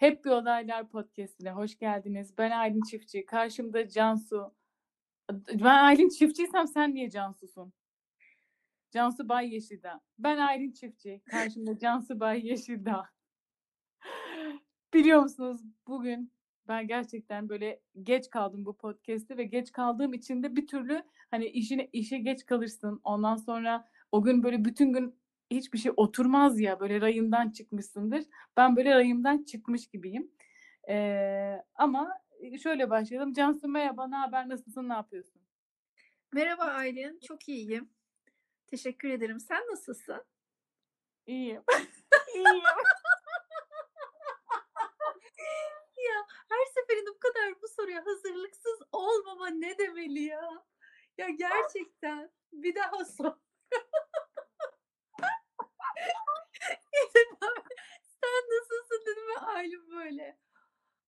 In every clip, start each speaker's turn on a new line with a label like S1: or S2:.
S1: Hep Bir Olaylar Podcast'ine hoş geldiniz. Ben Aylin Çiftçi. Karşımda Cansu. Ben Aylin Çiftçiysem sen niye Cansu'sun? Cansu Bay Yeşilda. Ben Aylin Çiftçi. Karşımda Cansu Bay Yeşilda. Biliyor musunuz bugün ben gerçekten böyle geç kaldım bu podcast'te ve geç kaldığım için de bir türlü hani işine işe geç kalırsın. Ondan sonra o gün böyle bütün gün hiçbir şey oturmaz ya böyle rayından çıkmışsındır. Ben böyle rayımdan çıkmış gibiyim. Ee, ama şöyle başlayalım. Cansu merhaba, ne haber, nasılsın, ne yapıyorsun?
S2: Merhaba Aylin, çok iyiyim. Teşekkür ederim. Sen nasılsın?
S1: İyiyim. İyiyim.
S2: ya her seferinde bu kadar bu soruya hazırlıksız olmama ne demeli ya? Ya gerçekten bir daha sor. Sen nasılsın dedim ve Aylin böyle.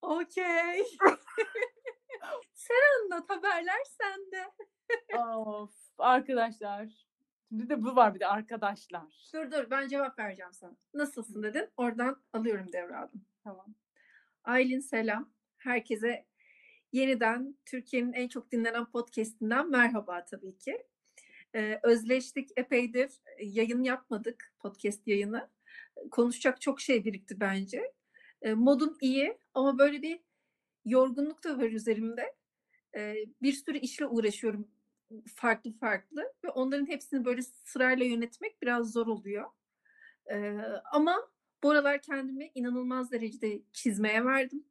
S2: Okey. Sen anlat haberler sende.
S1: of arkadaşlar. Şimdi de bu var bir de arkadaşlar.
S2: Dur dur ben cevap vereceğim sana. Nasılsın dedin. Oradan alıyorum devradım.
S1: Tamam.
S2: Aylin selam. Herkese yeniden Türkiye'nin en çok dinlenen podcastinden merhaba tabii ki. Ee, özleştik epeydir yayın yapmadık podcast yayını. Konuşacak çok şey birikti bence. Ee, modum iyi ama böyle bir yorgunluk da var üzerimde. Ee, bir sürü işle uğraşıyorum farklı farklı ve onların hepsini böyle sırayla yönetmek biraz zor oluyor. Ee, ama bu aralar kendimi inanılmaz derecede çizmeye verdim.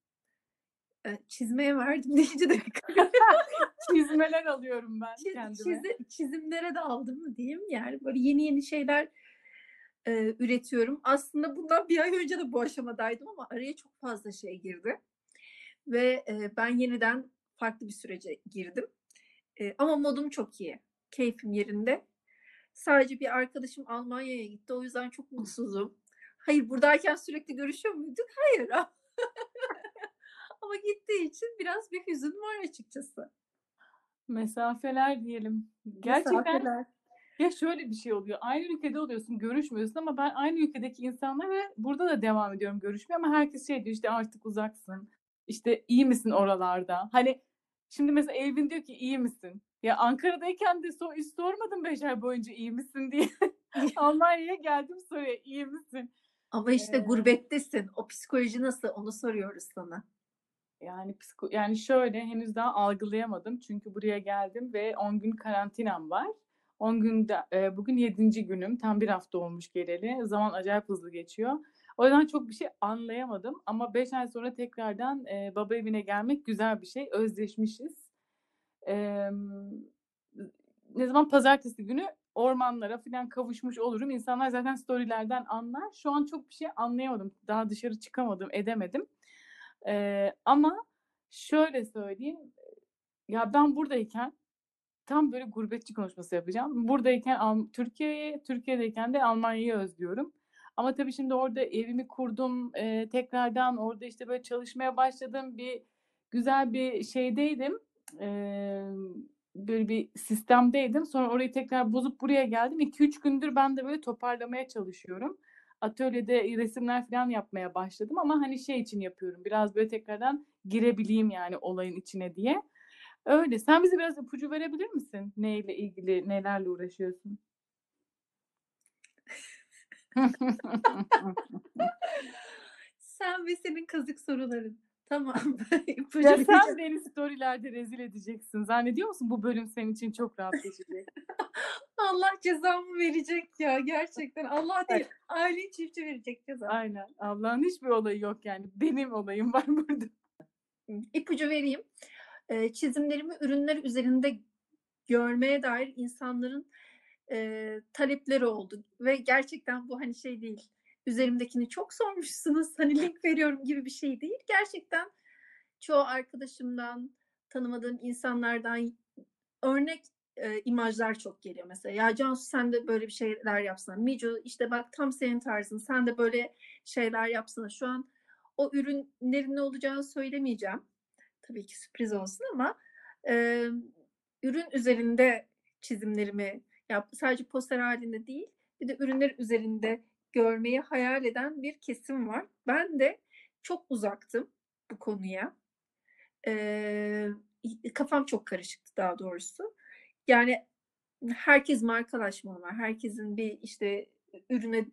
S2: Ee, çizmeye verdim deyince de
S1: çizmeler alıyorum ben
S2: Çiz,
S1: kendime.
S2: Çiz, çizimlere de aldım mı diyeyim yani böyle yeni yeni şeyler e, üretiyorum. Aslında bundan bir ay önce de bu aşamadaydım ama araya çok fazla şey girdi. Ve e, ben yeniden farklı bir sürece girdim. E, ama modum çok iyi. Keyfim yerinde. Sadece bir arkadaşım Almanya'ya gitti. O yüzden çok mutsuzum. Hayır buradayken sürekli görüşüyor muyduk? Hayır. ama gittiği için biraz bir hüzün var açıkçası.
S1: Mesafeler diyelim. Gerçekten Mesafeler. Ya şöyle bir şey oluyor. Aynı ülkede oluyorsun, görüşmüyorsun ama ben aynı ülkedeki insanlarla burada da devam ediyorum görüşmeye ama herkes şey diyor işte artık uzaksın. İşte iyi misin oralarda? Hani şimdi mesela Elvin diyor ki iyi misin? Ya Ankara'dayken de so hiç sormadım beş ay boyunca iyi misin diye. Almanya'ya geldim soruya iyi misin?
S2: Ama işte ee, gurbettesin. O psikoloji nasıl? Onu soruyoruz sana.
S1: Yani psiko yani şöyle henüz daha algılayamadım. Çünkü buraya geldim ve 10 gün karantinam var. 10 günde e, bugün 7. günüm. Tam bir hafta olmuş geleli. Zaman acayip hızlı geçiyor. O yüzden çok bir şey anlayamadım. Ama 5 ay sonra tekrardan e, baba evine gelmek güzel bir şey. Özleşmişiz. E, ne zaman pazartesi günü ormanlara falan kavuşmuş olurum. İnsanlar zaten storylerden anlar. Şu an çok bir şey anlayamadım. Daha dışarı çıkamadım, edemedim. Ee, ama şöyle söyleyeyim. Ya ben buradayken tam böyle gurbetçi konuşması yapacağım. Buradayken Türkiye'yi, Türkiye'deyken de Almanya'yı özlüyorum. Ama tabii şimdi orada evimi kurdum. E, tekrardan orada işte böyle çalışmaya başladım. Bir güzel bir şeydeydim. E, böyle bir sistemdeydim. Sonra orayı tekrar bozup buraya geldim. 2-3 gündür ben de böyle toparlamaya çalışıyorum atölyede resimler falan yapmaya başladım ama hani şey için yapıyorum. Biraz böyle tekrardan girebileyim yani olayın içine diye. Öyle. Sen bize biraz ipucu verebilir misin? Neyle ilgili, nelerle uğraşıyorsun?
S2: Sen ve senin kazık soruların. Tamam.
S1: ya sen beni storylerde rezil edeceksin. Zannediyor musun bu bölüm senin için çok rahat geçecek?
S2: Allah cezamı verecek ya gerçekten. Allah değil. Aile çiftçi verecek ceza.
S1: Aynen. Allah'ın hiçbir olayı yok yani. Benim olayım var burada.
S2: İpucu vereyim. Çizimlerimi ürünler üzerinde görmeye dair insanların e, talepleri oldu. Ve gerçekten bu hani şey değil üzerimdekini çok sormuşsunuz hani link veriyorum gibi bir şey değil. Gerçekten çoğu arkadaşımdan, tanımadığım insanlardan örnek e, imajlar çok geliyor mesela. Ya Cansu sen de böyle bir şeyler yapsana. Mico işte bak tam senin tarzın. Sen de böyle şeyler yapsana. Şu an o ürünlerin ne olacağını söylemeyeceğim. Tabii ki sürpriz olsun ama e, ürün üzerinde çizimlerimi yap sadece poster halinde değil bir de ürünler üzerinde görmeyi hayal eden bir kesim var. Ben de çok uzaktım bu konuya. Eee, kafam çok karışıktı daha doğrusu. Yani herkes markalaşmalı var. Herkesin bir işte ürüne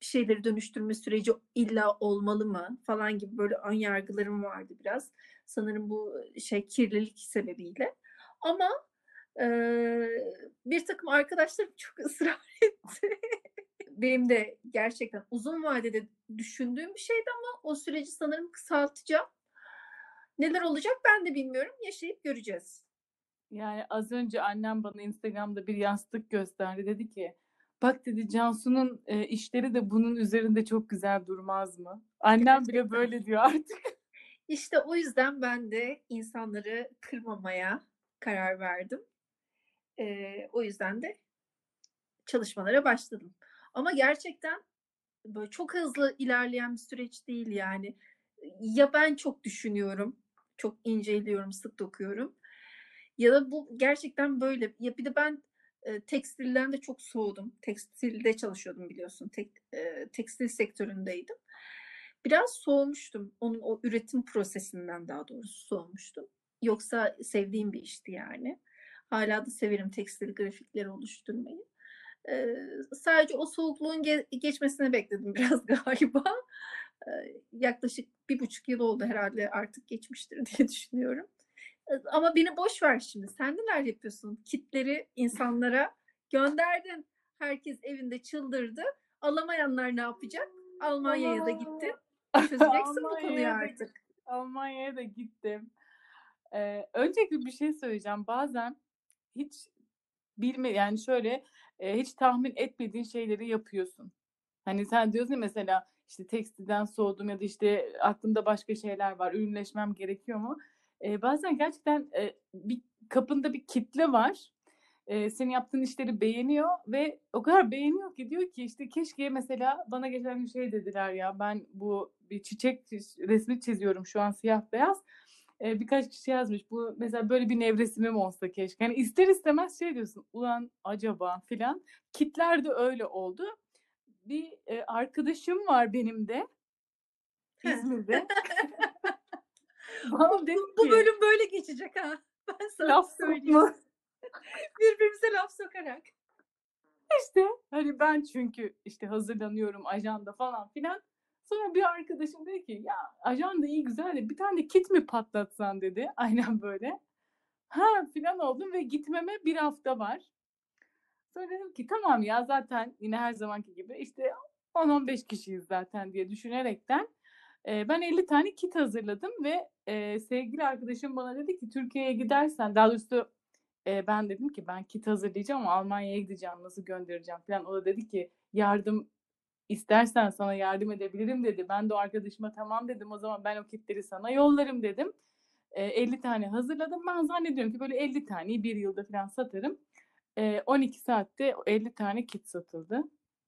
S2: bir şeyleri dönüştürme süreci illa olmalı mı falan gibi böyle ön yargılarım vardı biraz. Sanırım bu şey kirlilik sebebiyle. Ama eee, bir takım arkadaşlarım çok ısrar etti. Benim de gerçekten uzun vadede düşündüğüm bir şeydi ama o süreci sanırım kısaltacağım. Neler olacak ben de bilmiyorum. Yaşayıp göreceğiz.
S1: Yani az önce annem bana Instagram'da bir yastık gösterdi. Dedi ki bak dedi Cansu'nun e, işleri de bunun üzerinde çok güzel durmaz mı? Annem bile böyle diyor artık.
S2: İşte o yüzden ben de insanları kırmamaya karar verdim. Eee, o yüzden de çalışmalara başladım. Ama gerçekten böyle çok hızlı ilerleyen bir süreç değil yani. Ya ben çok düşünüyorum, çok inceliyorum, sık dokuyorum. Ya da bu gerçekten böyle. Ya bir de ben e, tekstilden de çok soğudum. Tekstilde çalışıyordum biliyorsun. Tek, e, tekstil sektöründeydim. Biraz soğumuştum. Onun o üretim prosesinden daha doğrusu soğumuştum. Yoksa sevdiğim bir işti yani. Hala da severim tekstil grafikleri oluşturmayı. Ee, sadece o soğukluğun ge- geçmesini bekledim biraz galiba. Ee, yaklaşık bir buçuk yıl oldu herhalde artık geçmiştir diye düşünüyorum. Ama beni boş ver şimdi. Sen neler yapıyorsun? Kitleri insanlara gönderdin. Herkes evinde çıldırdı. Alamayanlar ne yapacak? Almanya'ya da gittin. Çözeceksin bu konuyu artık.
S1: Almanya'ya da gittim. Ee, öncelikle bir şey söyleyeceğim. Bazen hiç bilme yani şöyle e, hiç tahmin etmediğin şeyleri yapıyorsun. Hani sen diyorsun ya mesela işte tekstilden soğudum ya da işte aklımda başka şeyler var. Ürünleşmem gerekiyor mu? Ee, bazen gerçekten e, bir kapında bir kitle var. Ee, senin yaptığın işleri beğeniyor ve o kadar beğeniyor ki diyor ki işte keşke mesela bana geçen gün şey dediler ya ben bu bir çiçek resmi çiziyorum şu an siyah beyaz. Ee, birkaç kişi yazmış bu mesela böyle bir nevresimim olsa keşke. Yani ister istemez şey diyorsun ulan acaba filan. Kitler de öyle oldu. Bir e, arkadaşım var benim de. İzmir'de.
S2: Bu, bu, bölüm böyle geçecek ha. Ben sana
S1: laf
S2: söyleyeyim.
S1: sokma.
S2: Birbirimize laf sokarak.
S1: İşte hani ben çünkü işte hazırlanıyorum ajanda falan filan. Sonra bir arkadaşım dedi ki ya ajanda iyi güzel de bir tane kit mi patlatsan dedi. Aynen böyle. Ha filan oldum ve gitmeme bir hafta var. Sonra dedim ki tamam ya zaten yine her zamanki gibi işte 10-15 kişiyiz zaten diye düşünerekten ben 50 tane kit hazırladım ve e, sevgili arkadaşım bana dedi ki Türkiye'ye gidersen daha doğrusu ben dedim ki ben kit hazırlayacağım ama Almanya'ya gideceğim nasıl göndereceğim falan. O da dedi ki yardım istersen sana yardım edebilirim dedi. Ben de o arkadaşıma tamam dedim o zaman ben o kitleri sana yollarım dedim. E, 50 tane hazırladım. Ben zannediyorum ki böyle 50 taneyi bir yılda falan satarım. E, 12 saatte o 50 tane kit satıldı.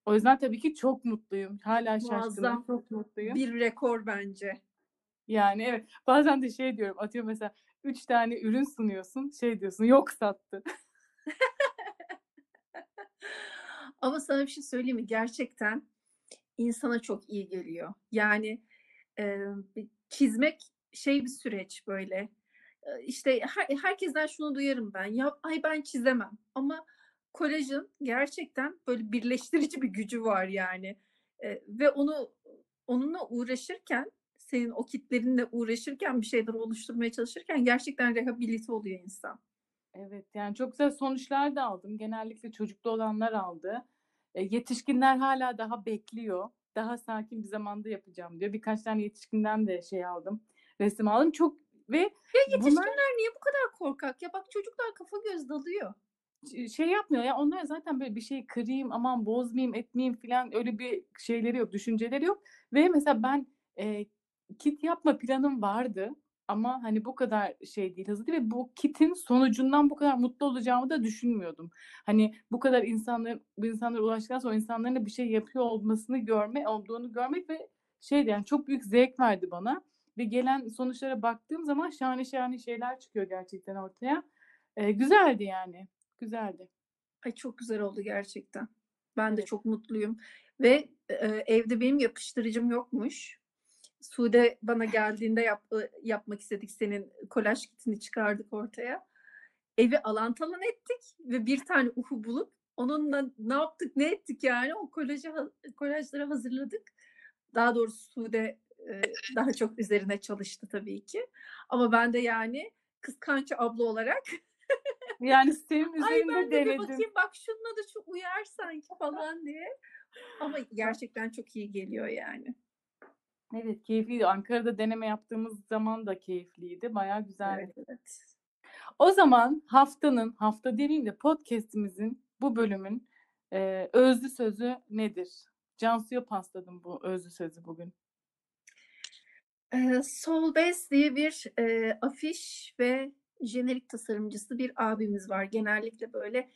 S1: O yüzden tabii ki çok mutluyum. Hala şaşkınım. Çok mutluyum.
S2: Bir rekor bence.
S1: Yani evet. Bazen de şey diyorum. Atıyorum mesela 3 tane ürün sunuyorsun. Şey diyorsun yok sattı.
S2: Ama sana bir şey söyleyeyim mi? Gerçekten insana çok iyi geliyor. Yani e, çizmek şey bir süreç böyle. E, İşte her, herkesten şunu duyarım ben. Ya ay ben çizemem. Ama kolajın gerçekten böyle birleştirici bir gücü var yani. E, ve onu onunla uğraşırken senin o kitlerinle uğraşırken bir şeyler oluşturmaya çalışırken gerçekten rehabilite oluyor insan.
S1: Evet yani çok güzel sonuçlar da aldım. Genellikle çocuklu olanlar aldı. E, yetişkinler hala daha bekliyor. Daha sakin bir zamanda yapacağım diyor. Birkaç tane yetişkinden de şey aldım. Resim aldım. Çok ve
S2: Ya
S1: bunlar
S2: yetişkinler niye bu kadar korkak? Ya bak çocuklar kafa göz dalıyor.
S1: Şey yapmıyor ya onlar zaten böyle bir şey kırayım aman bozmayayım etmeyeyim falan öyle bir şeyleri yok düşünceleri yok ve mesela ben e, kit yapma planım vardı ama hani bu kadar şey değil hızlı değil ve bu kitin sonucundan bu kadar mutlu olacağımı da düşünmüyordum. Hani bu kadar insanların bu insanlara ulaştıktan sonra insanların da bir şey yapıyor olmasını görme olduğunu görmek ve şeydi yani çok büyük zevk verdi bana ve gelen sonuçlara baktığım zaman şahane şahane şeyler çıkıyor gerçekten ortaya. E, güzeldi yani. Güzeldi.
S2: Ay çok güzel oldu gerçekten. Ben de çok mutluyum. Ve e, evde benim yapıştırıcım yokmuş. Sude bana geldiğinde yap, yapmak istedik senin kolaj kitini çıkardık ortaya. Evi alan talan ettik ve bir tane uhu bulup onunla ne yaptık ne ettik yani o kolajı kolajları hazırladık. Daha doğrusu Sude e, daha çok üzerine çalıştı tabii ki. Ama ben de yani kıskanç abla olarak
S1: yani senin üzerinde
S2: Ay ben de
S1: denedim.
S2: bir bakayım bak şununla da şu uyar sanki falan diye. Ama gerçekten çok iyi geliyor yani.
S1: Evet keyifliydi. Ankara'da deneme yaptığımız zaman da keyifliydi. Bayağı güzeldi.
S2: Evet, evet.
S1: O zaman haftanın, hafta demeyeyim de podcast'imizin bu bölümün e, özlü sözü nedir? Cansu'ya pasladım bu özlü sözü bugün.
S2: Soul Bass diye bir e, afiş ve jenerik tasarımcısı bir abimiz var. Genellikle böyle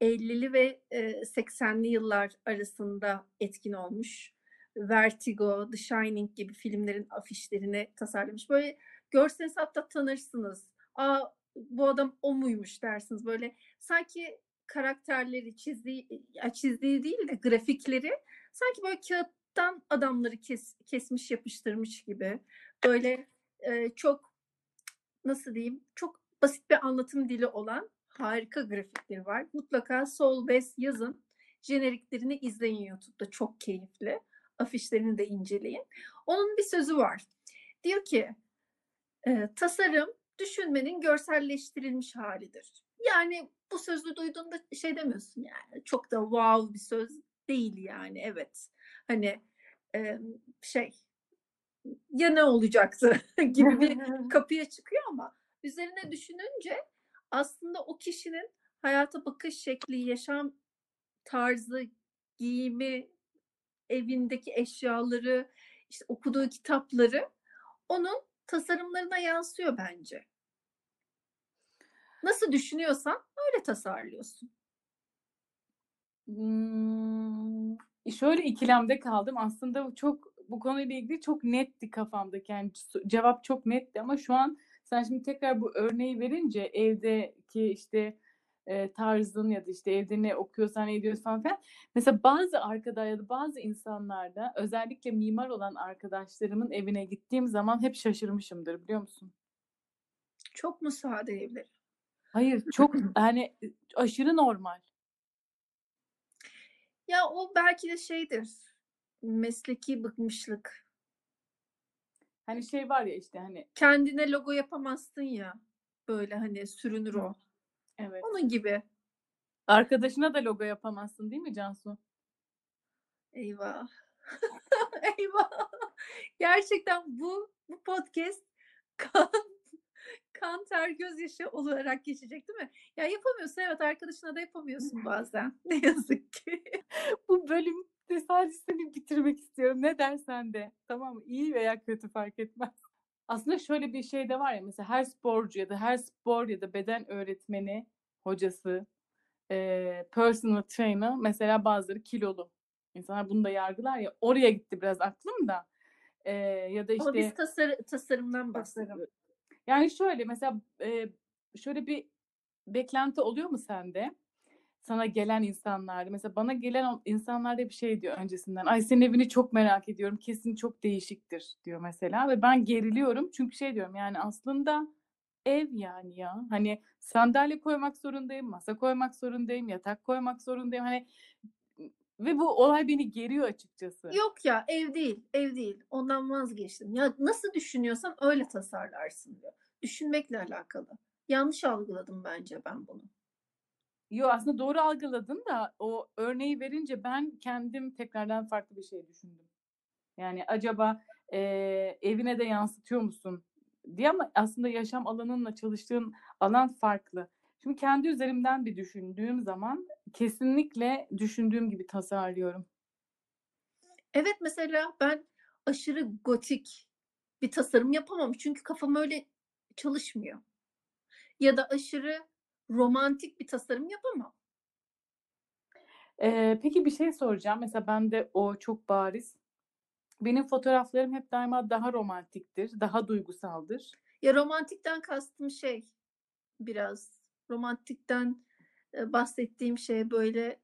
S2: 50'li ve e, 80'li yıllar arasında etkin olmuş. Vertigo, The Shining gibi filmlerin afişlerini tasarlamış. Böyle görseniz hatta tanırsınız. Aa bu adam o muymuş dersiniz. Böyle sanki karakterleri çizdiği, çizdiği değil de grafikleri sanki böyle kağıttan adamları kes, kesmiş yapıştırmış gibi. Böyle e, çok nasıl diyeyim çok basit bir anlatım dili olan harika grafikleri var. Mutlaka Soul Bass yazın. Jeneriklerini izleyin YouTube'da. Çok keyifli. Afişlerini de inceleyin. Onun bir sözü var. Diyor ki e, tasarım düşünmenin görselleştirilmiş halidir. Yani bu sözü duyduğunda şey demiyorsun yani çok da wow bir söz değil yani evet. Hani e, şey ya ne olacaktı gibi bir kapıya çıkıyor ama üzerine düşününce aslında o kişinin hayata bakış şekli, yaşam tarzı, giyimi, evindeki eşyaları, işte okuduğu kitapları onun tasarımlarına yansıyor bence. Nasıl düşünüyorsan öyle tasarlıyorsun.
S1: Hmm, şöyle ikilemde kaldım. Aslında çok bu konuyla ilgili çok netti kafamdaki. Yani cevap çok netti ama şu an sen şimdi tekrar bu örneği verince evdeki işte e, tarzın ya da işte evde ne okuyorsan ne ediyorsan falan. Mesela bazı arkadaş ya da bazı insanlarda özellikle mimar olan arkadaşlarımın evine gittiğim zaman hep şaşırmışımdır biliyor musun?
S2: Çok mu sade evleri?
S1: Hayır çok hani aşırı normal.
S2: Ya o belki de şeydir. Mesleki bıkmışlık.
S1: Hani şey var ya işte hani
S2: kendine logo yapamazsın ya. Böyle hani sürünür o.
S1: evet.
S2: Onun gibi.
S1: Arkadaşına da logo yapamazsın değil mi Cansu?
S2: Eyvah. Eyvah. Gerçekten bu bu podcast kan, kan ter gözyaşı olarak geçecek değil mi? Ya yapamıyorsun evet arkadaşına da yapamıyorsun bazen. Ne yazık ki.
S1: bu bölüm de sadece seni bitirmek istiyorum. Ne dersen de. Tamam mı? İyi veya kötü fark etmez. Aslında şöyle bir şey de var ya mesela her sporcu ya da her spor ya da beden öğretmeni, hocası, e, personal trainer mesela bazıları kilolu. İnsanlar bunu da yargılar ya. Oraya gitti biraz aklım da. E, ya da işte
S2: Ama biz tasar tasarımdan bahsediyoruz.
S1: Yani şöyle mesela e, şöyle bir beklenti oluyor mu sende? Sana gelen insanlar, mesela bana gelen insanlar da bir şey diyor öncesinden. Ay senin evini çok merak ediyorum. Kesin çok değişiktir diyor mesela ve ben geriliyorum. Çünkü şey diyorum yani aslında ev yani ya. Hani sandalye koymak zorundayım, masa koymak zorundayım, yatak koymak zorundayım. Hani ve bu olay beni geriyor açıkçası.
S2: Yok ya ev değil, ev değil. Ondan vazgeçtim. Ya nasıl düşünüyorsan öyle tasarlarsın diyor. Düşünmekle alakalı. Yanlış algıladım bence ben bunu.
S1: Yo aslında doğru algıladın da o örneği verince ben kendim tekrardan farklı bir şey düşündüm. Yani acaba e, evine de yansıtıyor musun diye ama aslında yaşam alanınla çalıştığın alan farklı. Şimdi kendi üzerimden bir düşündüğüm zaman kesinlikle düşündüğüm gibi tasarlıyorum.
S2: Evet mesela ben aşırı gotik bir tasarım yapamam. Çünkü kafam öyle çalışmıyor. Ya da aşırı romantik bir tasarım yapamam.
S1: Ee, peki bir şey soracağım. Mesela ben de o çok bariz. Benim fotoğraflarım hep daima daha romantiktir, daha duygusaldır.
S2: Ya romantikten kastım şey biraz romantikten bahsettiğim şey böyle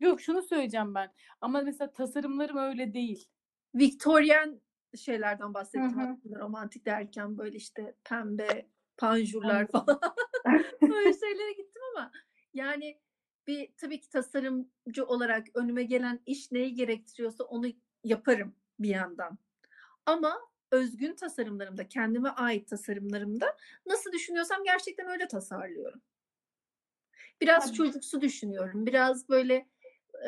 S1: Yok şunu söyleyeceğim ben. Ama mesela tasarımlarım öyle değil.
S2: Victorian şeylerden bahsettim
S1: Hı hı.
S2: aslında romantik derken böyle işte pembe panjurlar falan. Öyle şeylere gittim ama yani bir tabii ki tasarımcı olarak önüme gelen iş neyi gerektiriyorsa onu yaparım bir yandan. Ama özgün tasarımlarımda, kendime ait tasarımlarımda nasıl düşünüyorsam gerçekten öyle tasarlıyorum. Biraz
S1: Tabii.
S2: çocuksu düşünüyorum. Biraz böyle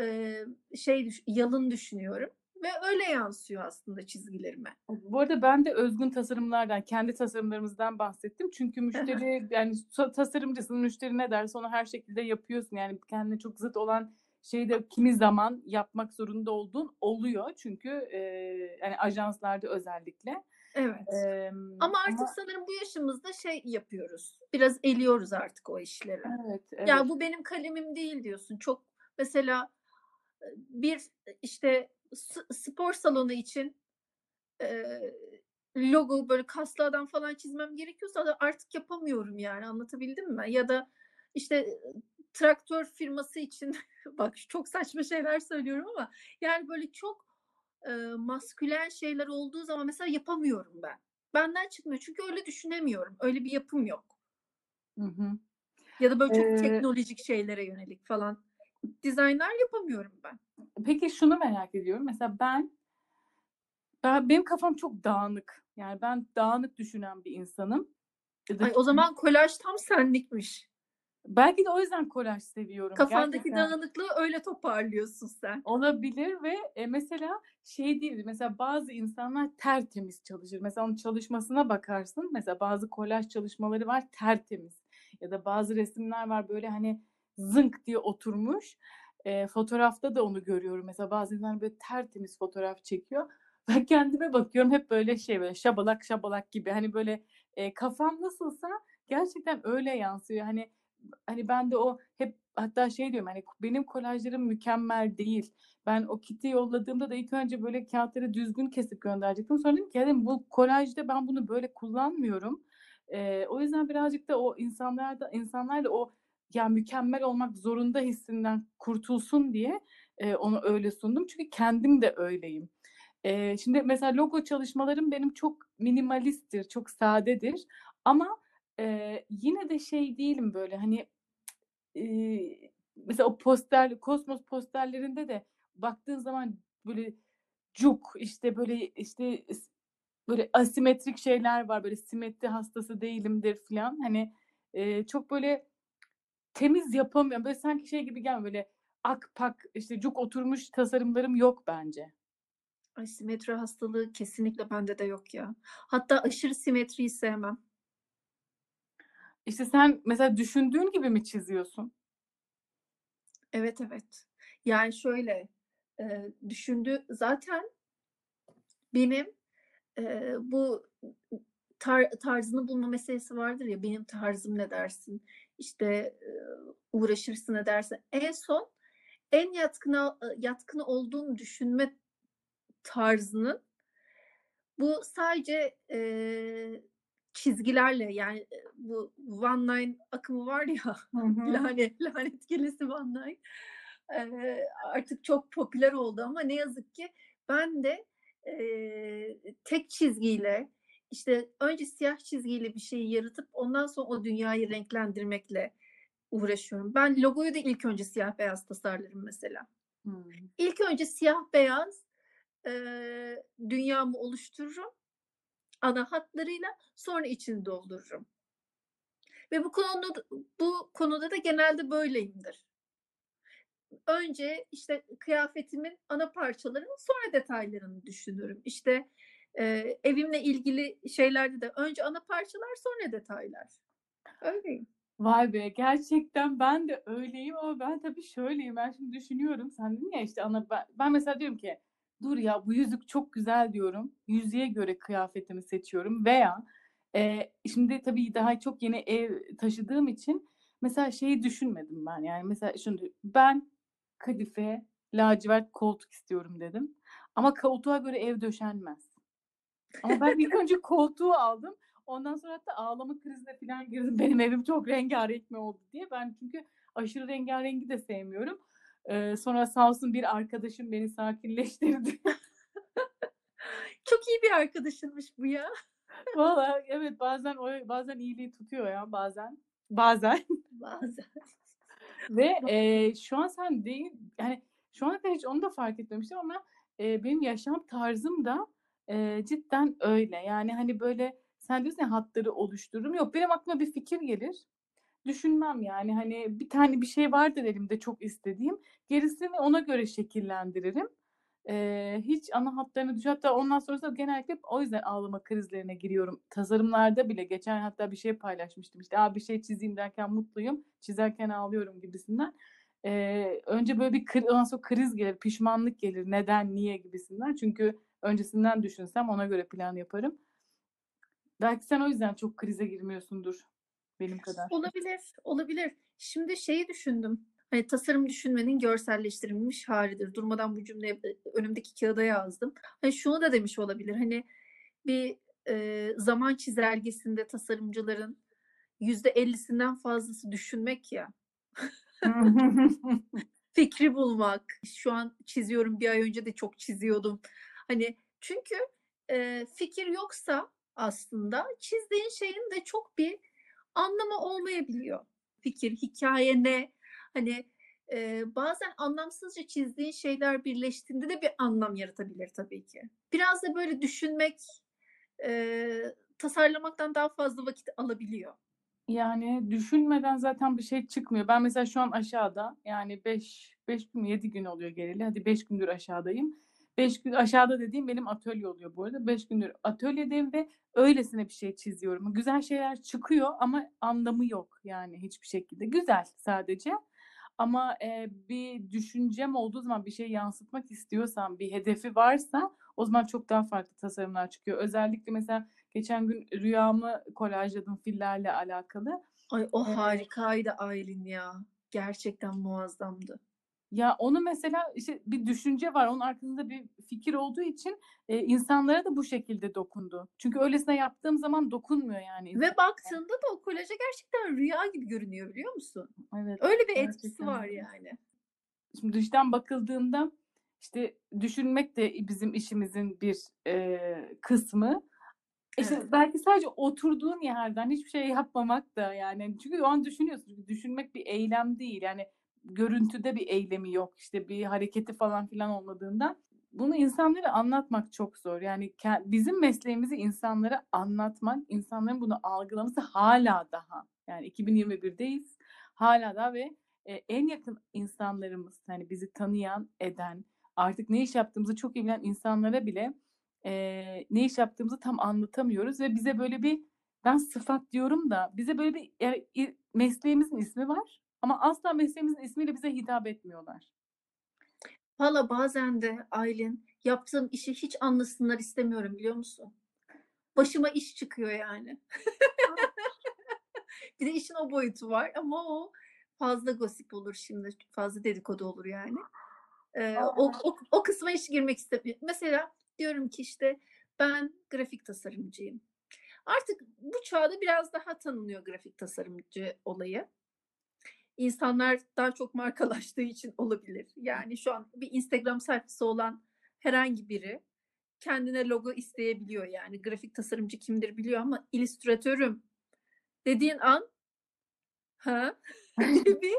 S2: e, şey yalın düşünüyorum ve öyle yansıyor aslında çizgilerime.
S1: Bu arada ben de özgün tasarımlardan, kendi tasarımlarımızdan bahsettim. Çünkü müşteri yani tasarımcısın, müşteri ne derse onu her şekilde yapıyorsun. Yani kendine çok zıt olan şeyi de kimi zaman yapmak zorunda olduğun oluyor. Çünkü e, yani ajanslarda özellikle.
S2: Evet.
S1: E,
S2: Ama artık
S1: ama-
S2: sanırım bu yaşımızda şey yapıyoruz. Biraz eliyoruz artık o işleri.
S1: evet, evet.
S2: Ya bu benim kalemim değil diyorsun. Çok mesela bir işte spor salonu için e, logo böyle kaslı adam falan çizmem gerekiyorsa da artık yapamıyorum yani anlatabildim mi? Ya da işte traktör firması için bak çok saçma şeyler söylüyorum ama yani böyle çok e, maskülen şeyler olduğu zaman mesela yapamıyorum ben. Benden çıkmıyor çünkü öyle düşünemiyorum. Öyle bir yapım yok.
S1: Hı hı.
S2: Ya da böyle çok
S1: Ee,
S2: teknolojik şeylere yönelik falan dizaynlar yapamıyorum ben.
S1: Peki şunu merak ediyorum. Mesela ben, ben benim kafam çok dağınık. Yani ben dağınık düşünen bir insanım. Da
S2: Ay o zaman kolaj tam senlikmiş.
S1: belki de o yüzden kolaj seviyorum.
S2: Kafandaki
S1: Gerçekten.
S2: dağınıklığı öyle toparlıyorsun sen.
S1: Olabilir ve e, mesela şey değil mesela bazı insanlar tertemiz çalışır. Mesela onun çalışmasına bakarsın. Mesela bazı kolaj çalışmaları var tertemiz. Ya da bazı resimler var böyle hani zınk diye oturmuş. E, fotoğrafta da onu görüyorum. Mesela insanlar böyle tertemiz fotoğraf çekiyor. Ben kendime bakıyorum hep böyle şey böyle şabalak şabalak gibi. Hani böyle e, kafam nasılsa gerçekten öyle yansıyor. Hani hani ben de o hep hatta şey diyorum hani benim kolajlarım mükemmel değil. Ben o kiti yolladığımda da ilk önce böyle kağıtları düzgün kesip gönderecektim. Sonra dedim ki "Ya dedim, bu kolajda ben bunu böyle kullanmıyorum. Ee, o yüzden birazcık da o insanlarda insanlar da o ya mükemmel olmak zorunda hissinden kurtulsun diye e, onu öyle sundum. Çünkü kendim de öyleyim. Ee, şimdi mesela logo çalışmalarım benim çok minimalisttir, çok sadedir. Ama e, yine de şey değilim böyle hani e, mesela o poster, kosmos posterlerinde de baktığın zaman böyle cuk işte böyle işte böyle asimetrik şeyler var böyle simetri hastası değilimdir falan hani e, çok böyle temiz yapamıyorum böyle sanki şey gibi gelmiyor böyle akpak işte cuk oturmuş tasarımlarım yok bence.
S2: Ay simetri hastalığı kesinlikle bende de yok ya. Hatta aşırı simetriyi sevmem.
S1: İşte sen mesela düşündüğün gibi mi çiziyorsun?
S2: Evet evet. Yani şöyle e, düşündü zaten benim e, bu tar- tarzını bulma meselesi vardır ya benim tarzım ne dersin işte uğraşırsın ne dersin en son en yatkına yatkın olduğum düşünme tarzının bu sadece e, çizgilerle yani bu one line akımı var ya lanet lanet gelesi one line e, artık çok popüler oldu ama ne yazık ki ben de e, tek çizgiyle işte önce siyah çizgiyle bir şeyi yaratıp ondan sonra o dünyayı renklendirmekle uğraşıyorum. Ben logoyu da ilk önce siyah beyaz tasarlarım mesela.
S1: Hmm.
S2: İlk önce siyah beyaz e, dünyamı oluştururum ana hatlarıyla sonra içini doldururum. Ve bu konuda bu konuda da genelde böyleyimdir. Önce işte kıyafetimin ana parçalarını sonra detaylarını düşünürüm. İşte e, evimle ilgili şeylerde de önce ana parçalar sonra detaylar. Öyleyim.
S1: Vay be gerçekten ben de öyleyim ama ben tabii şöyleyim. Ben şimdi düşünüyorum. Sen dedin ya işte ana ben, ben mesela diyorum ki dur ya bu yüzük çok güzel diyorum. Yüzüğe göre kıyafetimi seçiyorum veya e, şimdi tabii daha çok yeni ev taşıdığım için mesela şeyi düşünmedim ben. Yani mesela şimdi ben kadife lacivert koltuk istiyorum dedim. Ama koltuğa göre ev döşenmez. Ama ben ilk önce koltuğu aldım. Ondan sonra hatta ağlama krizine falan girdim. Benim evim çok rengarenk mi oldu diye. Ben çünkü aşırı rengarengi de sevmiyorum. Ee, sonra sağ olsun bir arkadaşım beni sakinleştirdi.
S2: Çok iyi bir arkadaşınmış bu ya.
S1: Valla evet bazen o bazen iyiliği tutuyor ya bazen. Bazen.
S2: Bazen.
S1: Ve e, şu an sen değil yani şu ana kadar hiç onu da fark etmemiştim ama e, benim yaşam tarzım da e, cidden öyle. Yani hani böyle sen diyorsun ya hatları oluştururum. Yok benim aklıma bir fikir gelir. Düşünmem yani hani bir tane bir şey vardır elimde çok istediğim. Gerisini ona göre şekillendiririm. E, hiç ana hatlarını düş hatta ondan sonrası genellikle o yüzden ağlama krizlerine giriyorum. Tasarımlarda bile geçen hatta bir şey paylaşmıştım işte Aa, bir şey çizeyim derken mutluyum çizerken ağlıyorum gibisinden. E, önce böyle bir kri- ondan sonra kriz gelir pişmanlık gelir neden niye gibisinden çünkü öncesinden düşünsem ona göre plan yaparım. Belki sen o yüzden çok krize girmiyorsundur benim kadar.
S2: Olabilir, olabilir. Şimdi şeyi düşündüm. Hani tasarım düşünmenin görselleştirilmiş halidir. Durmadan bu cümleyi önümdeki kağıda yazdım. Hani şunu da demiş olabilir. Hani bir e, zaman çizelgesinde tasarımcıların yüzde ellisinden fazlası düşünmek ya. Fikri bulmak. Şu an çiziyorum. Bir ay önce de çok çiziyordum. Hani çünkü e, fikir yoksa aslında çizdiğin şeyin de çok bir anlamı olmayabiliyor. Fikir, hikaye ne? Hani e, bazen anlamsızca çizdiğin şeyler birleştiğinde de bir anlam yaratabilir tabii ki. Biraz da böyle düşünmek, e, tasarlamaktan daha fazla vakit alabiliyor.
S1: Yani düşünmeden zaten bir şey çıkmıyor. Ben mesela şu an aşağıda yani 5 5 gün 7 gün oluyor geleli. Hadi 5 gündür aşağıdayım. 5 gün aşağıda dediğim benim atölye oluyor bu arada. 5 gündür atölyedeyim ve öylesine bir şey çiziyorum. Güzel şeyler çıkıyor ama anlamı yok yani hiçbir şekilde. Güzel sadece. Ama e, bir düşüncem olduğu zaman bir şey yansıtmak istiyorsam, bir hedefi varsa o zaman çok daha farklı tasarımlar çıkıyor. Özellikle mesela geçen gün rüyamı kolajladım fillerle alakalı.
S2: Ay o
S1: Evet.
S2: harikaydı Aylin ya. Gerçekten muazzamdı.
S1: Ya onu mesela işte bir düşünce var, onun arkasında bir fikir olduğu için e, insanlara da bu şekilde dokundu. Çünkü öylesine yaptığım zaman dokunmuyor yani.
S2: Ve baktığında da o kolaja gerçekten rüya gibi görünüyor biliyor musun?
S1: Evet.
S2: Öyle bir etkisi
S1: Gerçekten
S2: var
S1: öyle.
S2: yani.
S1: Şimdi dıştan bakıldığında işte düşünmek de bizim işimizin bir e, kısmı. İşte
S2: Evet.
S1: belki sadece oturduğun yerden hiçbir şey yapmamak da yani çünkü o an düşünüyorsun. Çünkü düşünmek bir eylem değil. Yani görüntüde bir eylemi yok. İşte bir hareketi falan filan olmadığından bunu insanlara anlatmak çok zor. Yani bizim mesleğimizi insanlara anlatmak, insanların bunu algılaması hala daha. Yani 2021'deyiz. Hala da ve e, en yakın insanlarımız hani bizi tanıyan, eden, artık ne iş yaptığımızı çok iyi bilen insanlara bile e, ne iş yaptığımızı tam anlatamıyoruz ve bize böyle bir ben sıfat diyorum da bize böyle bir yani, mesleğimizin ismi var ama asla mesleğimizin ismiyle bize hitap etmiyorlar.
S2: Valla bazen de Aylin yaptığım işi hiç anlasınlar istemiyorum biliyor musun? Başıma iş çıkıyor yani. bir de işin o boyutu var ama o fazla gossip olur şimdi. Fazla dedikodu olur yani. Ee, o, o, o kısma hiç girmek istemiyorum. Mesela diyorum ki işte ben grafik tasarımcıyım. Artık bu çağda biraz daha tanınıyor grafik tasarımcı olayı. İnsanlar daha çok markalaştığı için olabilir. Yani şu an bir Instagram sayfası olan herhangi biri kendine logo isteyebiliyor yani. Grafik tasarımcı kimdir biliyor ama illüstratörüm dediğin an ha bir,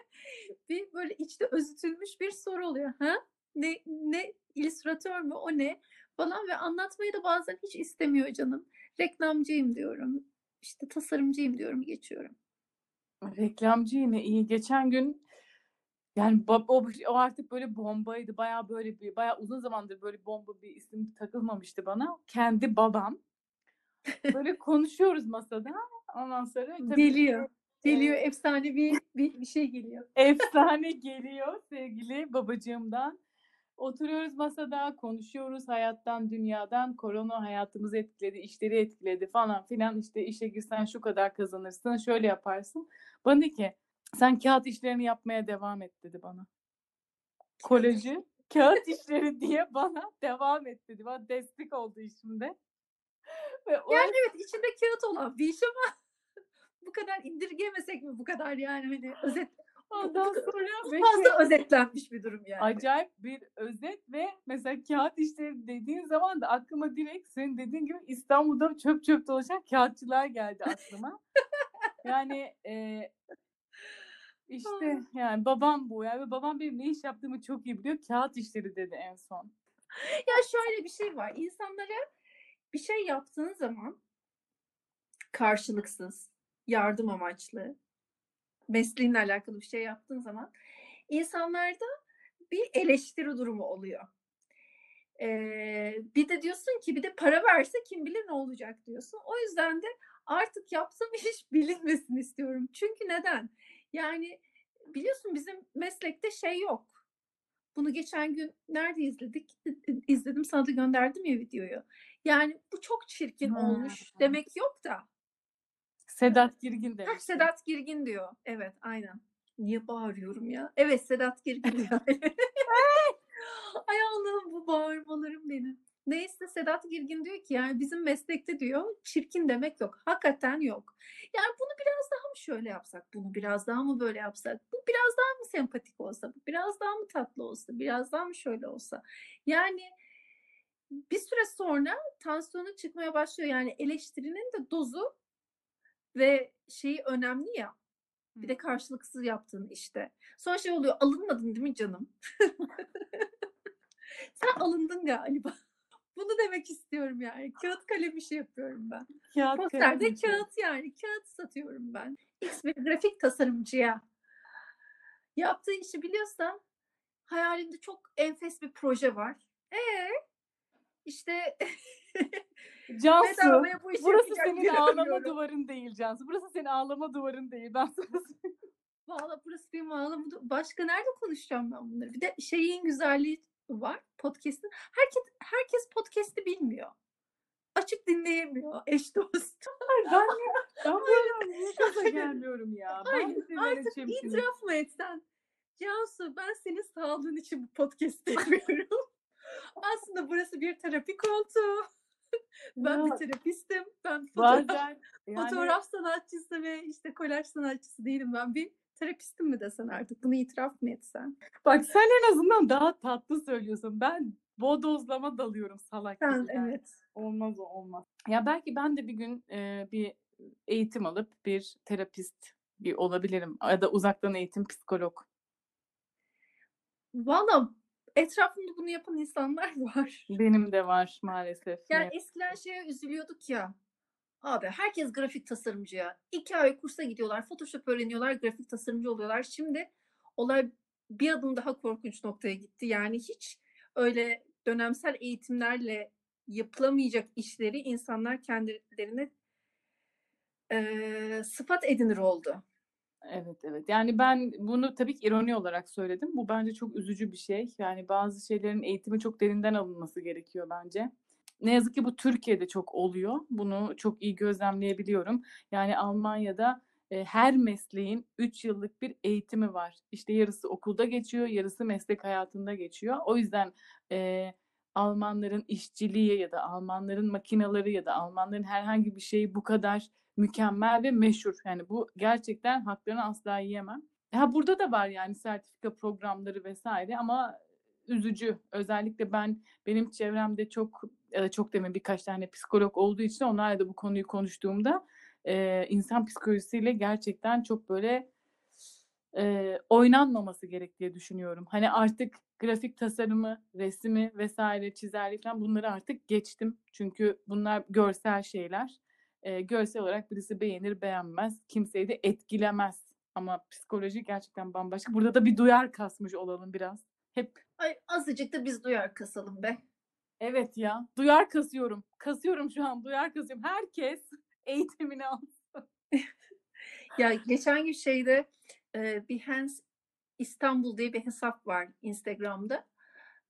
S2: bir böyle içte özütülmüş bir soru oluyor. Ha? Ne, ne illüstratör mü o ne falan ve anlatmayı da bazen hiç istemiyor canım. Reklamcıyım diyorum. işte tasarımcıyım diyorum geçiyorum.
S1: Reklamcı yine iyi. Geçen gün yani o, o artık böyle bombaydı. Bayağı böyle bir bayağı uzun zamandır böyle bomba bir isim takılmamıştı bana. Kendi babam. Böyle konuşuyoruz masada. Ondan sonra tabii
S2: Geliyor. Geliyor
S1: Evet.
S2: efsane bir, bir, bir şey geliyor.
S1: efsane geliyor sevgili babacığımdan. Oturuyoruz masada, konuşuyoruz hayattan, dünyadan. Korona hayatımızı etkiledi, işleri etkiledi falan filan. İşte işe girsen şu kadar kazanırsın, şöyle yaparsın. Bana ki sen kağıt işlerini yapmaya devam et dedi bana. Koleji kağıt işleri diye bana devam et dedi. Bana destek oldu işimde. Ve o
S2: Yani evet içinde kağıt olan bir iş ama bu kadar indirgemesek mi bu kadar yani hani özet
S1: Ondan sonra ve
S2: Fazla
S1: şey,
S2: özetlenmiş bir durum yani.
S1: acayip bir özet ve mesela kağıt işleri dediğin zaman da aklıma direkt senin dediğin gibi İstanbul'da çöp çöp dolaşan kağıtçılar geldi aklıma. Yani e, işte yani babam bu ya ve babam benim ne iş yaptığımı çok iyi biliyor. Kağıt işleri dedi en son.
S2: Ya şöyle bir şey var. İnsanlara bir şey yaptığın zaman karşılıksız, yardım amaçlı, mesleğinle alakalı bir şey yaptığın zaman insanlarda bir eleştiri durumu oluyor. Ee, bir de diyorsun ki bir de para verse kim bilir ne olacak diyorsun. O yüzden de artık yaptığım iş bilinmesin istiyorum. Çünkü neden? Yani biliyorsun bizim meslekte şey yok. Bunu geçen gün nerede izledik? İzledim sana da gönderdim ya videoyu. Yani bu çok çirkin
S1: Hmm.
S2: olmuş demek yok da.
S1: Sedat Girgin
S2: Heh,
S1: demiş.
S2: Sedat Girgin diyor. Evet aynen. Niye bağırıyorum ya? Evet Sedat Girgin diyor. Ay Allah'ım bu bağırmalarım benim. Neyse Sedat Girgin diyor ki yani bizim meslekte diyor çirkin demek yok. Hakikaten yok. Yani bunu biraz daha mı şöyle yapsak? Bunu biraz daha mı böyle yapsak? Bu biraz daha mı sempatik olsa? Bu biraz daha mı tatlı olsa? Biraz daha mı şöyle olsa? Yani bir süre sonra tansiyonu çıkmaya başlıyor. Yani eleştirinin de dozu ve şeyi önemli ya. Bir de karşılıksız yaptığın işte. Sonra şey oluyor alınmadın değil mi canım? Sen alındın galiba. Bunu demek istiyorum yani. Kağıt kalem işi yapıyorum ben.
S1: Kağıt
S2: Posterde
S1: kalem
S2: kağıt yani. Kağıt satıyorum ben. X bir grafik tasarımcıya. Yaptığı işi biliyorsa hayalimde çok enfes bir proje var. Ee, işte
S1: Cansu,
S2: bu
S1: burası senin ağlama duvarın değil Cansu. Burası senin ağlama duvarın değil. Ben sana.
S2: Valla burası benim ağlamı. Başka nerede konuşacağım ben bunları? Bir de şeyin güzelliği var podcast'in. Herkes herkes podcast'i bilmiyor. Açık dinleyemiyor eş dost.
S1: ben, ben böyle gaza gelmiyorum ya. Ben
S2: Hayır, artık itiraf mı etsen? Cansu ben senin sağlığın için bu podcast'i yapıyorum. Aslında burası bir terapi koltuğu. Ben bir
S1: Ya,
S2: terapistim. Ben bir fotoğraf,
S1: Bazen yani
S2: fotoğraf sanatçısı ve işte kolaj sanatçısı değilim. Ben bir terapistim mi desen artık? Bunu itiraf mı etsen?
S1: bak sen en azından daha tatlı söylüyorsun. Ben bodozlama dalıyorum salak
S2: Sen
S1: yani.
S2: evet.
S1: Olmaz o olmaz. Ya belki ben de bir gün e, bir eğitim alıp bir terapist bir olabilirim. Ya da uzaktan eğitim psikolog.
S2: Valla etrafımda bunu yapan insanlar var.
S1: Benim de var maalesef.
S2: Yani
S1: Ne-
S2: eskiden şeye üzülüyorduk ya. Abi herkes grafik tasarımcıya. iki ay kursa gidiyorlar. Photoshop öğreniyorlar. Grafik tasarımcı oluyorlar. Şimdi olay bir adım daha korkunç noktaya gitti. Yani hiç öyle dönemsel eğitimlerle yapılamayacak işleri insanlar kendilerine eee, sıfat edinir oldu.
S1: Evet evet. Yani ben bunu tabii ki ironi olarak söyledim. Bu bence çok üzücü bir şey. Yani bazı şeylerin eğitimi çok derinden alınması gerekiyor bence. Ne yazık ki bu Türkiye'de çok oluyor. Bunu çok iyi gözlemleyebiliyorum. Yani Almanya'da e, her mesleğin 3 yıllık bir eğitimi var. İşte yarısı okulda geçiyor, yarısı meslek hayatında geçiyor. O yüzden e, Almanların işçiliği ya da Almanların makinaları ya da Almanların herhangi bir şeyi bu kadar mükemmel ve meşhur. Yani bu gerçekten haklarını asla yiyemem. Ha burada da var yani sertifika programları vesaire ama üzücü. Özellikle ben benim çevremde çok ya da çok demin birkaç tane psikolog olduğu için onlarla da bu konuyu konuştuğumda e, insan psikolojisiyle gerçekten çok böyle e, oynanmaması gerektiği düşünüyorum. Hani artık grafik tasarımı, resmi vesaire çizerlik bunları artık geçtim. Çünkü bunlar görsel şeyler. E, görsel olarak birisi beğenir beğenmez. Kimseyi de etkilemez. Ama psikoloji gerçekten bambaşka. Burada da bir duyar kasmış olalım biraz. Hep
S2: Ay azıcık da biz duyar kasalım be.
S1: evet ya duyar kasıyorum. Kasıyorum şu an duyar kasıyorum. Herkes eğitimini al.
S2: Ya geçen gün şeyde e, Behance İstanbul diye bir hesap var Instagram'da.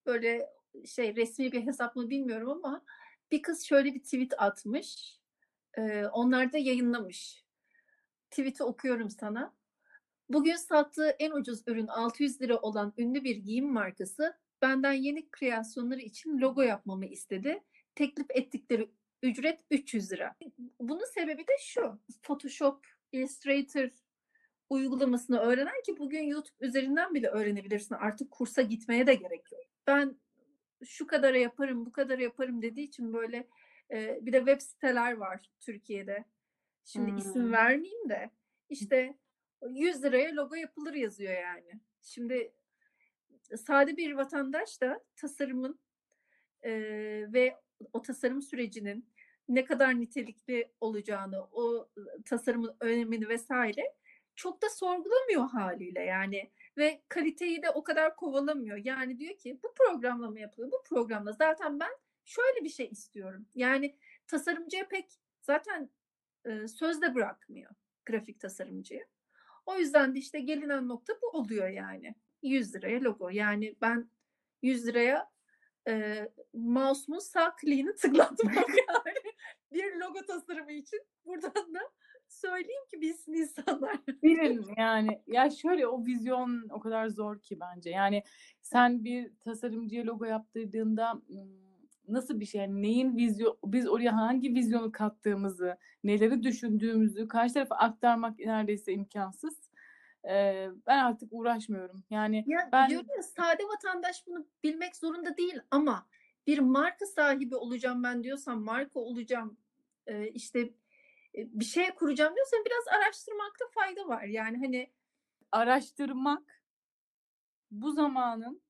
S2: Böyle şey resmi bir hesap mı bilmiyorum ama bir kız şöyle bir tweet atmış. Onlar da yayınlamış. Tweet'i okuyorum sana. Bugün sattığı en ucuz ürün 600 lira olan ünlü bir giyim markası benden yeni kreasyonları için logo yapmamı istedi. Teklif ettikleri ücret 300 lira. Bunun sebebi de şu. Photoshop, Illustrator uygulamasını öğrenen ki bugün YouTube üzerinden bile öğrenebilirsin. Artık kursa gitmeye de gerek yok. Ben şu kadara yaparım, bu kadar yaparım dediği için böyle e, bir de web siteler var Türkiye'de. Şimdi isim
S1: Hmm.
S2: vermeyeyim de işte 100 liraya logo yapılır yazıyor yani. Şimdi sade bir vatandaş da tasarımın e, ve o tasarım sürecinin ne kadar nitelikli olacağını, o tasarımın önemini vesaire çok da sorgulamıyor haliyle yani ve kaliteyi de o kadar kovalamıyor. Yani diyor ki bu programla mı yapılıyor? Bu programla. Zaten ben şöyle bir şey istiyorum. Yani tasarımcıya pek zaten e, sözde bırakmıyor grafik tasarımcıyı. O yüzden de işte gelinen nokta bu oluyor yani. 100 liraya logo. Yani ben 100 liraya e, mouse'umun sağ kliğini tıklatmak yani bir logo tasarımı için buradan da söyleyeyim ki bilsin insanlar.
S1: Bilin yani ya şöyle o vizyon o kadar zor ki bence. Yani sen bir tasarımcıya logo yaptırdığında ım, nasıl bir şey yani neyin vizyon biz oraya hangi vizyonu kattığımızı, neleri düşündüğümüzü karşı tarafa aktarmak neredeyse imkansız. Ee, ben artık uğraşmıyorum. Yani
S2: Ya
S1: Ben-
S2: diyorum ya sade vatandaş bunu bilmek zorunda değil ama bir marka sahibi olacağım ben diyorsam marka olacağım e, işte e, bir şey kuracağım diyorsan biraz araştırmakta fayda var. Yani hani
S1: araştırmak bu zamanın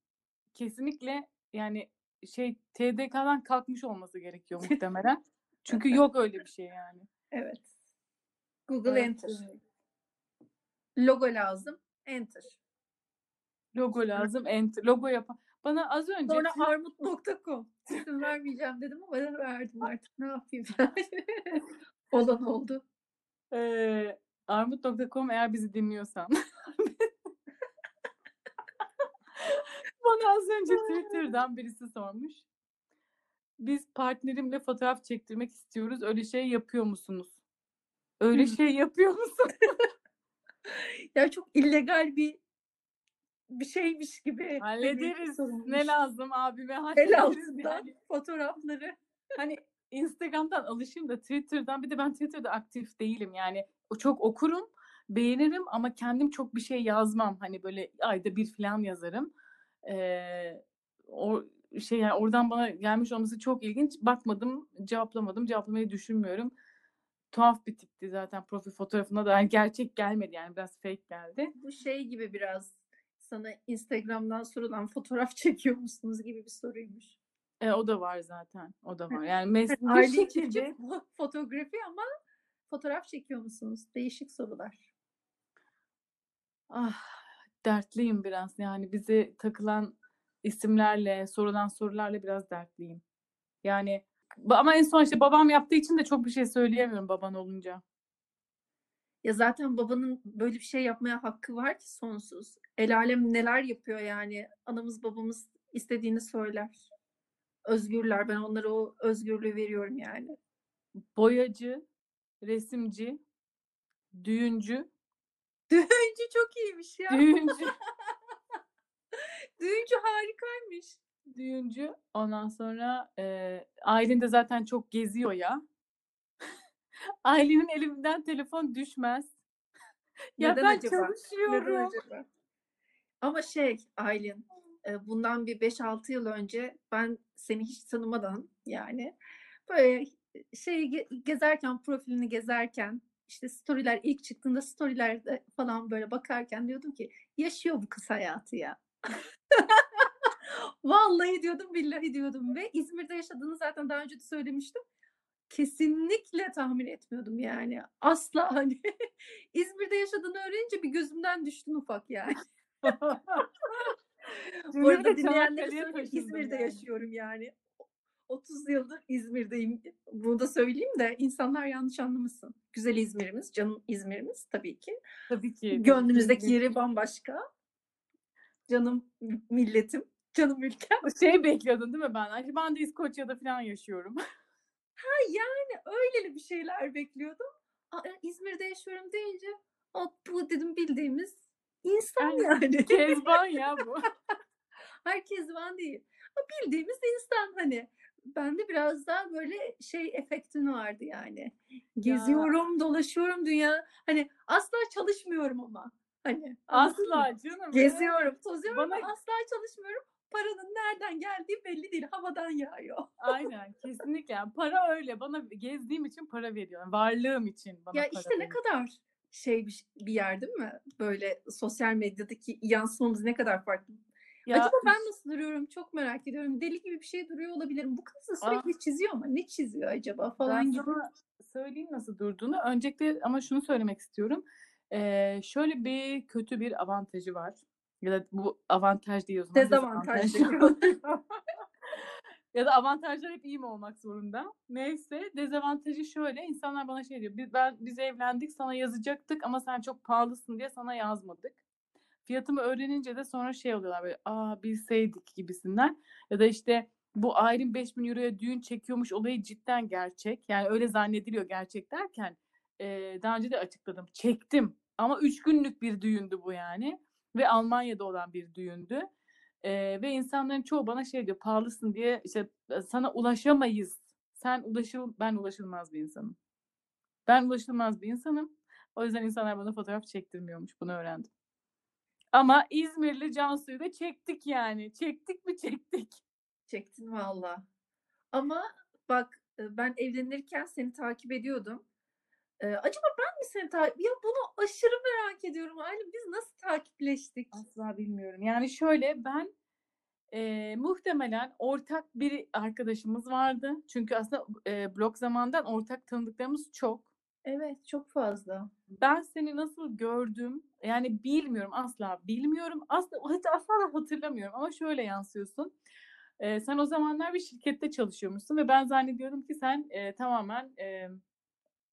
S1: kesinlikle yani şey TDK'dan kalkmış olması gerekiyor muhtemelen. Çünkü yok öyle bir şey yani.
S2: evet Google
S1: Evet,
S2: Enter. Logo lazım. Enter.
S1: Logo lazım. Enter. Logo yapan. Bana az önce
S2: Sonra armut.com. İsim vermeyeceğim dedim ama verdim artık. Ne yapayım. Olan oldu.
S1: Eee, armut.com eğer bizi dinliyorsan. Bana az önce Twitter'dan birisi sormuş. Biz partnerimle fotoğraf çektirmek istiyoruz. Öyle şey yapıyor musunuz? Öyle şey yapıyor musun?
S2: Ya çok illegal bir bir şeymiş gibi.
S1: Hallederiz. Ne lazım abime
S2: El
S1: hallederiz
S2: altından
S1: yani.
S2: fotoğrafları.
S1: Hani Instagram'dan alışayım da Twitter'dan bir de ben Twitter'da aktif değilim yani. Çok okurum, beğenirim ama kendim çok bir şey yazmam. Hani böyle ayda bir falan yazarım. Ee, o şey yani oradan bana gelmiş olması çok ilginç. Bakmadım, cevaplamadım, cevaplamayı düşünmüyorum. Tuhaf bir tipti zaten profil fotoğrafına da yani gerçek gelmedi yani biraz fake geldi.
S2: Bu şey gibi biraz sana Instagram'dan sorulan fotoğraf çekiyor musunuz gibi bir soruymuş.
S1: E, o da var zaten. O da var. Yani mes bir şekilde
S2: fotoğrafi ama fotoğraf çekiyor musunuz? Değişik sorular.
S1: Ah, dertliyim biraz. Yani bize takılan isimlerle, sorulan sorularla biraz dertliyim. Yani ama en son işte babam yaptığı için de çok bir şey söyleyemiyorum baban olunca.
S2: Ya zaten babanın böyle bir şey yapmaya hakkı var ki sonsuz. El alem neler yapıyor yani. Anamız babamız istediğini söyler. Özgürler. Ben onlara o özgürlüğü veriyorum yani.
S1: Boyacı, resimci, düğüncü,
S2: Düğüncü çok iyiymiş ya.
S1: düğüncü,
S2: Düğüncü harikaymış.
S1: düğüncü. Ondan sonra e, Aylin de zaten çok geziyor ya. Aylin'in elinden telefon düşmez. Ya
S2: Neden
S1: ben
S2: acaba? Neden
S1: çalışıyorum.
S2: acaba? Ama şey Aylin, bundan bir 5-6 yıl önce ben seni hiç tanımadan yani böyle şey ge- gezerken profilini gezerken işte storyler ilk çıktığında storylerde falan böyle bakarken diyordum ki yaşıyor bu kız hayatı ya. Vallahi diyordum billahi diyordum ve İzmir'de yaşadığını zaten daha önce de söylemiştim. Kesinlikle tahmin etmiyordum yani. Asla hani İzmir'de yaşadığını öğrenince bir gözümden düştün ufak yani. Bu arada dinleyenlere İzmir'de
S1: yani.
S2: yaşıyorum yani. 30 yıldır İzmir'deyim. Bunu da söyleyeyim de insanlar yanlış anlamasın. Güzel İzmir'imiz, canım İzmir'imiz tabii ki.
S1: Tabii ki. tabii.
S2: Gönlümüzdeki yeri bambaşka. Canım milletim, canım ülkem.
S1: Şey bekliyordun değil mi ben? Ay, ben de İskoçya'da falan yaşıyorum.
S2: Yani öyle bir şeyler bekliyordum. Aa, İzmir'de yaşıyorum deyince "Aa, bu dedim bildiğimiz insan
S1: Aynen.
S2: yani.
S1: Kezban ya bu.
S2: Herkes van değil. Bildiğimiz insan hani bende biraz daha böyle şey efektin vardı yani. Geziyorum, dolaşıyorum dünya. Hani asla çalışmıyorum ama. Hani?
S1: Asla canım.
S2: Geziyorum, tozuyorum
S1: Bana-
S2: ama asla çalışmıyorum. Paranın nereden geldiği belli değil. Havadan yağıyor.
S1: Aynen kesinlikle. Yani para öyle. Bana gezdiğim için para veriyor. Varlığım için bana
S2: Ya
S1: para
S2: işte ne
S1: veriyor.
S2: kadar şey bir, bir yer değil mi? Böyle sosyal medyadaki yansımamız ne kadar farklı.
S1: Ya
S2: Acaba ben nasıl duruyorum çok merak ediyorum. Deli gibi bir şey duruyor olabilirim. Bu kız da sürekli çiziyor ama ne çiziyor acaba falan
S1: ben
S2: gibi.
S1: sana söyleyeyim nasıl durduğunu. Öncelikle ama şunu söylemek istiyorum. Ee, şöyle bir kötü bir avantajı var. Ya da bu avantaj değil o zaman.
S2: Dezavantaj.
S1: ya da avantajlar hep iyi mi olmak zorunda? Neyse dezavantajı şöyle. insanlar bana şey diyor. Biz, ben, biz evlendik sana yazacaktık ama sen çok pahalısın diye sana yazmadık. Fiyatımı öğrenince de sonra şey oluyorlar böyle aa bilseydik gibisinden. Ya da işte bu Aylin 5000 euroya düğün çekiyormuş olayı cidden gerçek. Yani öyle zannediliyor gerçek derken e, daha önce de açıkladım. Çektim ama 3 günlük bir düğündü bu yani. Ve Almanya'da olan bir düğündü. E, ve insanların çoğu bana şey diyor pahalısın diye işte sana ulaşamayız. Sen ulaşıl ben ulaşılmaz bir insanım. Ben ulaşılmaz bir insanım. O yüzden insanlar bana fotoğraf çektirmiyormuş. Bunu öğrendim. Ama İzmirli Cansu'yu da çektik yani. Çektik mi çektik.
S2: Çektin valla. Ama bak e, ben evlenirken seni takip ediyordum. Ee, acaba ben mi seni takip... Ya bunu aşırı merak ediyorum. Aylin biz nasıl takipleştik?
S1: Asla bilmiyorum. Yani şöyle ben e, muhtemelen ortak bir arkadaşımız vardı. Çünkü aslında e, blog zamandan ortak tanıdıklarımız çok.
S2: Evet çok fazla.
S1: Ben seni nasıl gördüm yani bilmiyorum asla bilmiyorum. Asla, asla da hatırlamıyorum ama şöyle yansıyorsun. Ee, sen o zamanlar bir şirkette çalışıyormuşsun ve ben zannediyorum ki sen e, tamamen e,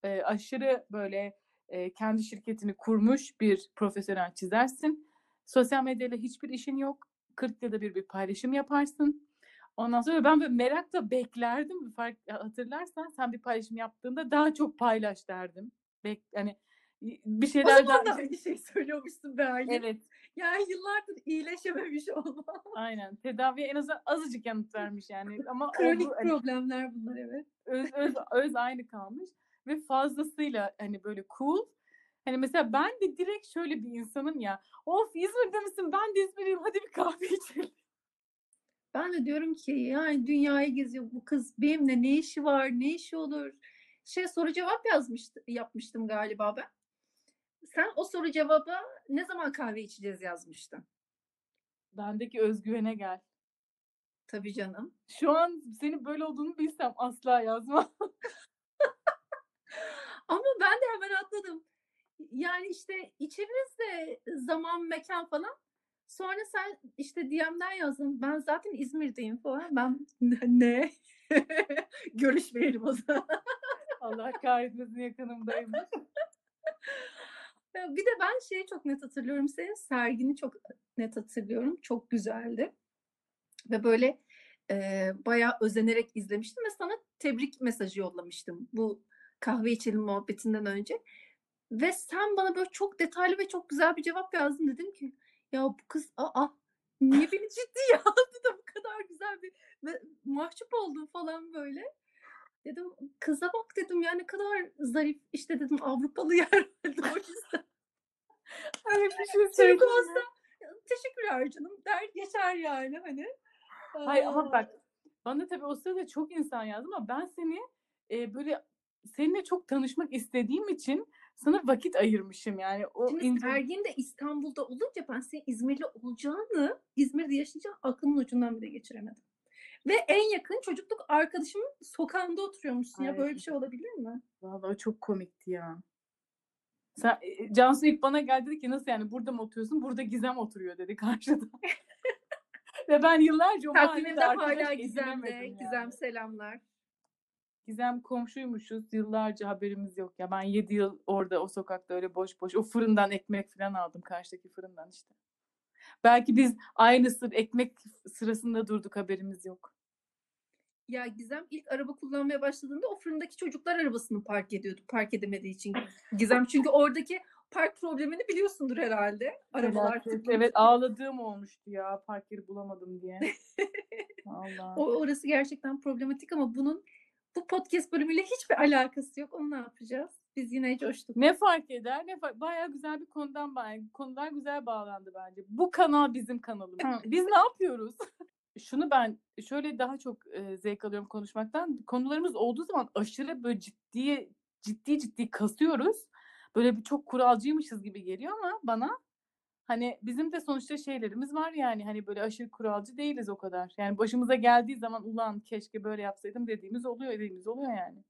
S1: e, aşırı böyle e, kendi şirketini kurmuş bir profesyonel çizersin. Sosyal medyayla hiçbir işin yok. 40 yılda bir bir paylaşım yaparsın. Ondan sonra ben böyle merakla beklerdim. Fark, hatırlarsan sen bir paylaşım yaptığında daha çok paylaş derdim. Bek, hani bir
S2: O
S1: şeyler
S2: zaman da aynı şey söylüyormuşsun be Aylin.
S1: Evet,
S2: Yani yıllardır iyileşememiş olma.
S1: aynen. Tedaviye en azından azıcık yanıt vermiş yani. Ama o
S2: Kronik
S1: bu- hani
S2: problemler bunlar evet.
S1: öz, öz, öz aynı kalmış ve fazlasıyla hani böyle cool. Hani mesela ben de direkt şöyle bir insanım ya. Of İzmir'de misin? Ben de İzmir'im. Hadi bir kahve içelim.
S2: Ben de diyorum ki yani dünyayı geziyor bu kız benimle ne işi var ne işi olur. Şey soru cevap yazmıştı, yapmıştım galiba ben. Sen o soru cevaba ne zaman kahve içeceğiz yazmıştın.
S1: Bendeki özgüvene gel.
S2: Tabii canım.
S1: Şu an senin böyle olduğunu bilsem asla yazmam.
S2: Ama ben de hemen atladım. Yani işte içeriz de zaman mekan falan. Sonra sen işte DM'den yazdın. Ben zaten İzmir'deyim falan. Ben ne? Görüşmeyelim o zaman.
S1: Allah kahretmesin yakınımdayım.
S2: Ya Bir de ben şeyi çok net hatırlıyorum. Senin sergini çok net hatırlıyorum. Çok güzeldi. Ve böyle e, bayağı özenerek izlemiştim ve sana tebrik mesajı yollamıştım. Bu kahve içelim muhabbetinden önce. Ve sen bana böyle çok detaylı ve çok güzel bir cevap yazdın. Dedim ki ya bu kız aa niye beni ciddiye aldı da bu kadar güzel bir ve mahcup oldum falan böyle. Dedim kıza bak dedim ya ne kadar zarif işte dedim Avrupalı yer herhalde o yüzden.
S1: Bir şey söyleyeyim
S2: olsa teşekkürler canım der geçer yani hani.
S1: Hayır ama bak bana tabii o sırada çok insan yazdı ama ben seni e, böyle seninle çok tanışmak istediğim için sana vakit ayırmışım yani. O
S2: Şimdi
S1: ince...
S2: Ergin de İstanbul'da olunca ben senin İzmirli olacağını, İzmir'de yaşayacağını aklımın ucundan bile geçiremedim. Ve en yakın çocukluk arkadaşımın sokağında oturuyormuşsun ya
S1: Ay.
S2: böyle bir şey olabilir mi?
S1: Vallahi çok komikti ya. Sen, e, Cansu ilk bana geldi dedi ki nasıl yani burada mı oturuyorsun? Burada Gizem oturuyor dedi karşıda. Ve ben yıllarca o mahallede
S2: hala Gizem'de.
S1: yani.
S2: Gizem selamlar.
S1: Gizem komşuymuşuz. Yıllarca haberimiz yok ya. Ben 7 yıl orada o sokakta öyle boş boş o fırından ekmek falan aldım karşıdaki fırından işte. Belki biz aynı sır ekmek sırasında durduk haberimiz yok.
S2: Ya Gizem ilk araba kullanmaya başladığında o fırındaki çocuklar arabasını park ediyordu. Park edemediği için. Gizem çünkü oradaki park problemini biliyorsundur herhalde. Arabalar tıklım
S1: Evet ağladığım olmuştu ya park yeri bulamadım diye. Allah.
S2: O orası gerçekten problematik ama bunun bu podcast bölümüyle hiçbir alakası yok. Onu ne yapacağız? Biz yine coştuk.
S1: Ne fark eder? Ne fark? Bayağı güzel bir konudan bağ- konular güzel bağlandı bence. Bu kanal bizim kanalımız. Biz ne yapıyoruz? Şunu ben şöyle daha çok e, zevk alıyorum konuşmaktan. Konularımız olduğu zaman aşırı böyle ciddi ciddi ciddi kasıyoruz. Böyle bir çok kuralcıymışız gibi geliyor ama bana hani bizim de sonuçta şeylerimiz var yani hani böyle aşırı kuralcı değiliz o kadar. Yani başımıza geldiği zaman ulan keşke böyle yapsaydım dediğimiz oluyor dediğimiz oluyor yani.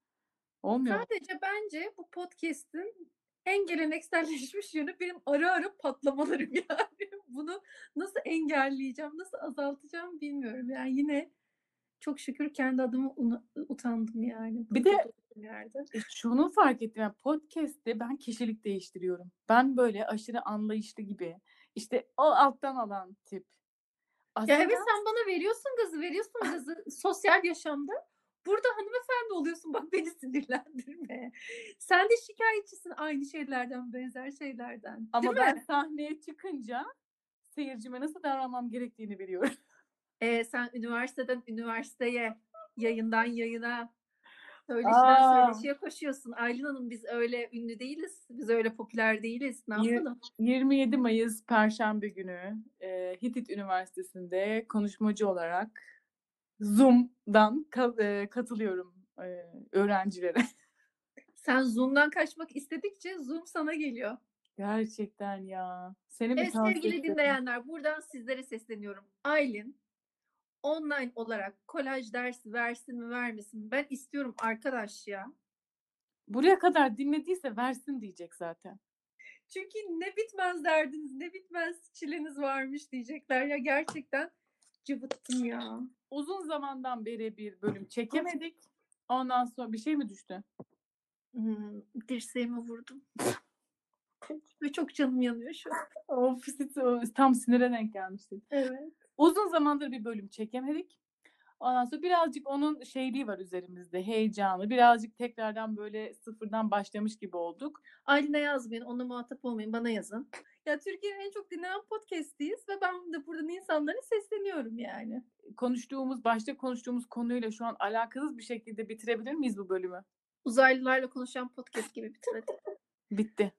S1: Olmuyor. mu?
S2: Sadece bence bu podcast'in en gelenekselleşmiş yönü benim ara ara patlamalarım yani. Bunu nasıl engelleyeceğim, nasıl azaltacağım bilmiyorum. Yani yine çok şükür kendi adıma utandım yani.
S1: Bir de-
S2: yerde.
S1: E, Şunu fark ettim. Yani podcast'te ben kişilik değiştiriyorum. Ben böyle aşırı anlayışlı gibi. işte o alttan alan tip.
S2: Ya
S1: Aslında
S2: evet sen bana veriyorsun gazı, veriyorsun gazı sosyal yaşamda. Burada hanımefendi oluyorsun bak beni sinirlendirme. Sen de şikayetçisin aynı şeylerden, benzer şeylerden.
S1: ama
S2: Değil
S1: ben
S2: mi?
S1: sahneye çıkınca seyircime nasıl davranmam gerektiğini biliyorum.
S2: Ee, sen üniversiteden üniversiteye, yayından yayına, söyleşiden
S1: Aa.
S2: söyleşiye koşuyorsun. Aylin Hanım biz öyle ünlü değiliz. Biz öyle popüler değiliz. Ne yapalım?
S1: 27 Mayıs Perşembe günü e, Hitit Üniversitesi'nde konuşmacı olarak Zoom'dan ka- e, katılıyorum e, öğrencilere.
S2: Sen Zoom'dan kaçmak istedikçe Zoom sana geliyor.
S1: Gerçekten ya. Seni mi
S2: Evet sevgili dinleyenler buradan sizlere sesleniyorum. Aylin online olarak kolaj dersi versin mi vermesin mi? Ben istiyorum arkadaş ya.
S1: Buraya kadar dinlediyse versin diyecek zaten.
S2: Çünkü ne bitmez derdiniz, ne bitmez çileniz varmış diyecekler ya gerçekten cıvıttım ya.
S1: Uzun zamandan beri bir bölüm çekemedik. Ondan sonra bir şey mi düştü?
S2: Hmm, dirseğime vurdum. Ve çok canım yanıyor şu an.
S1: Of, tam sinire denk gelmişti.
S2: Evet.
S1: Uzun zamandır bir bölüm çekemedik. Ondan sonra birazcık onun şeyliği var üzerimizde, heyecanı. Birazcık tekrardan böyle sıfırdan başlamış gibi olduk.
S2: Aylin'e yazmayın, onunla muhatap olmayın, bana yazın. Ya Türkiye'nin en çok dinlenen podcast'iyiz ve ben de buradan insanlara sesleniyorum yani.
S1: Konuştuğumuz, başta konuştuğumuz konuyla şu an alakasız bir şekilde bitirebilir miyiz bu bölümü?
S2: Uzaylılarla konuşan podcast gibi bitirdi.
S1: Bitti.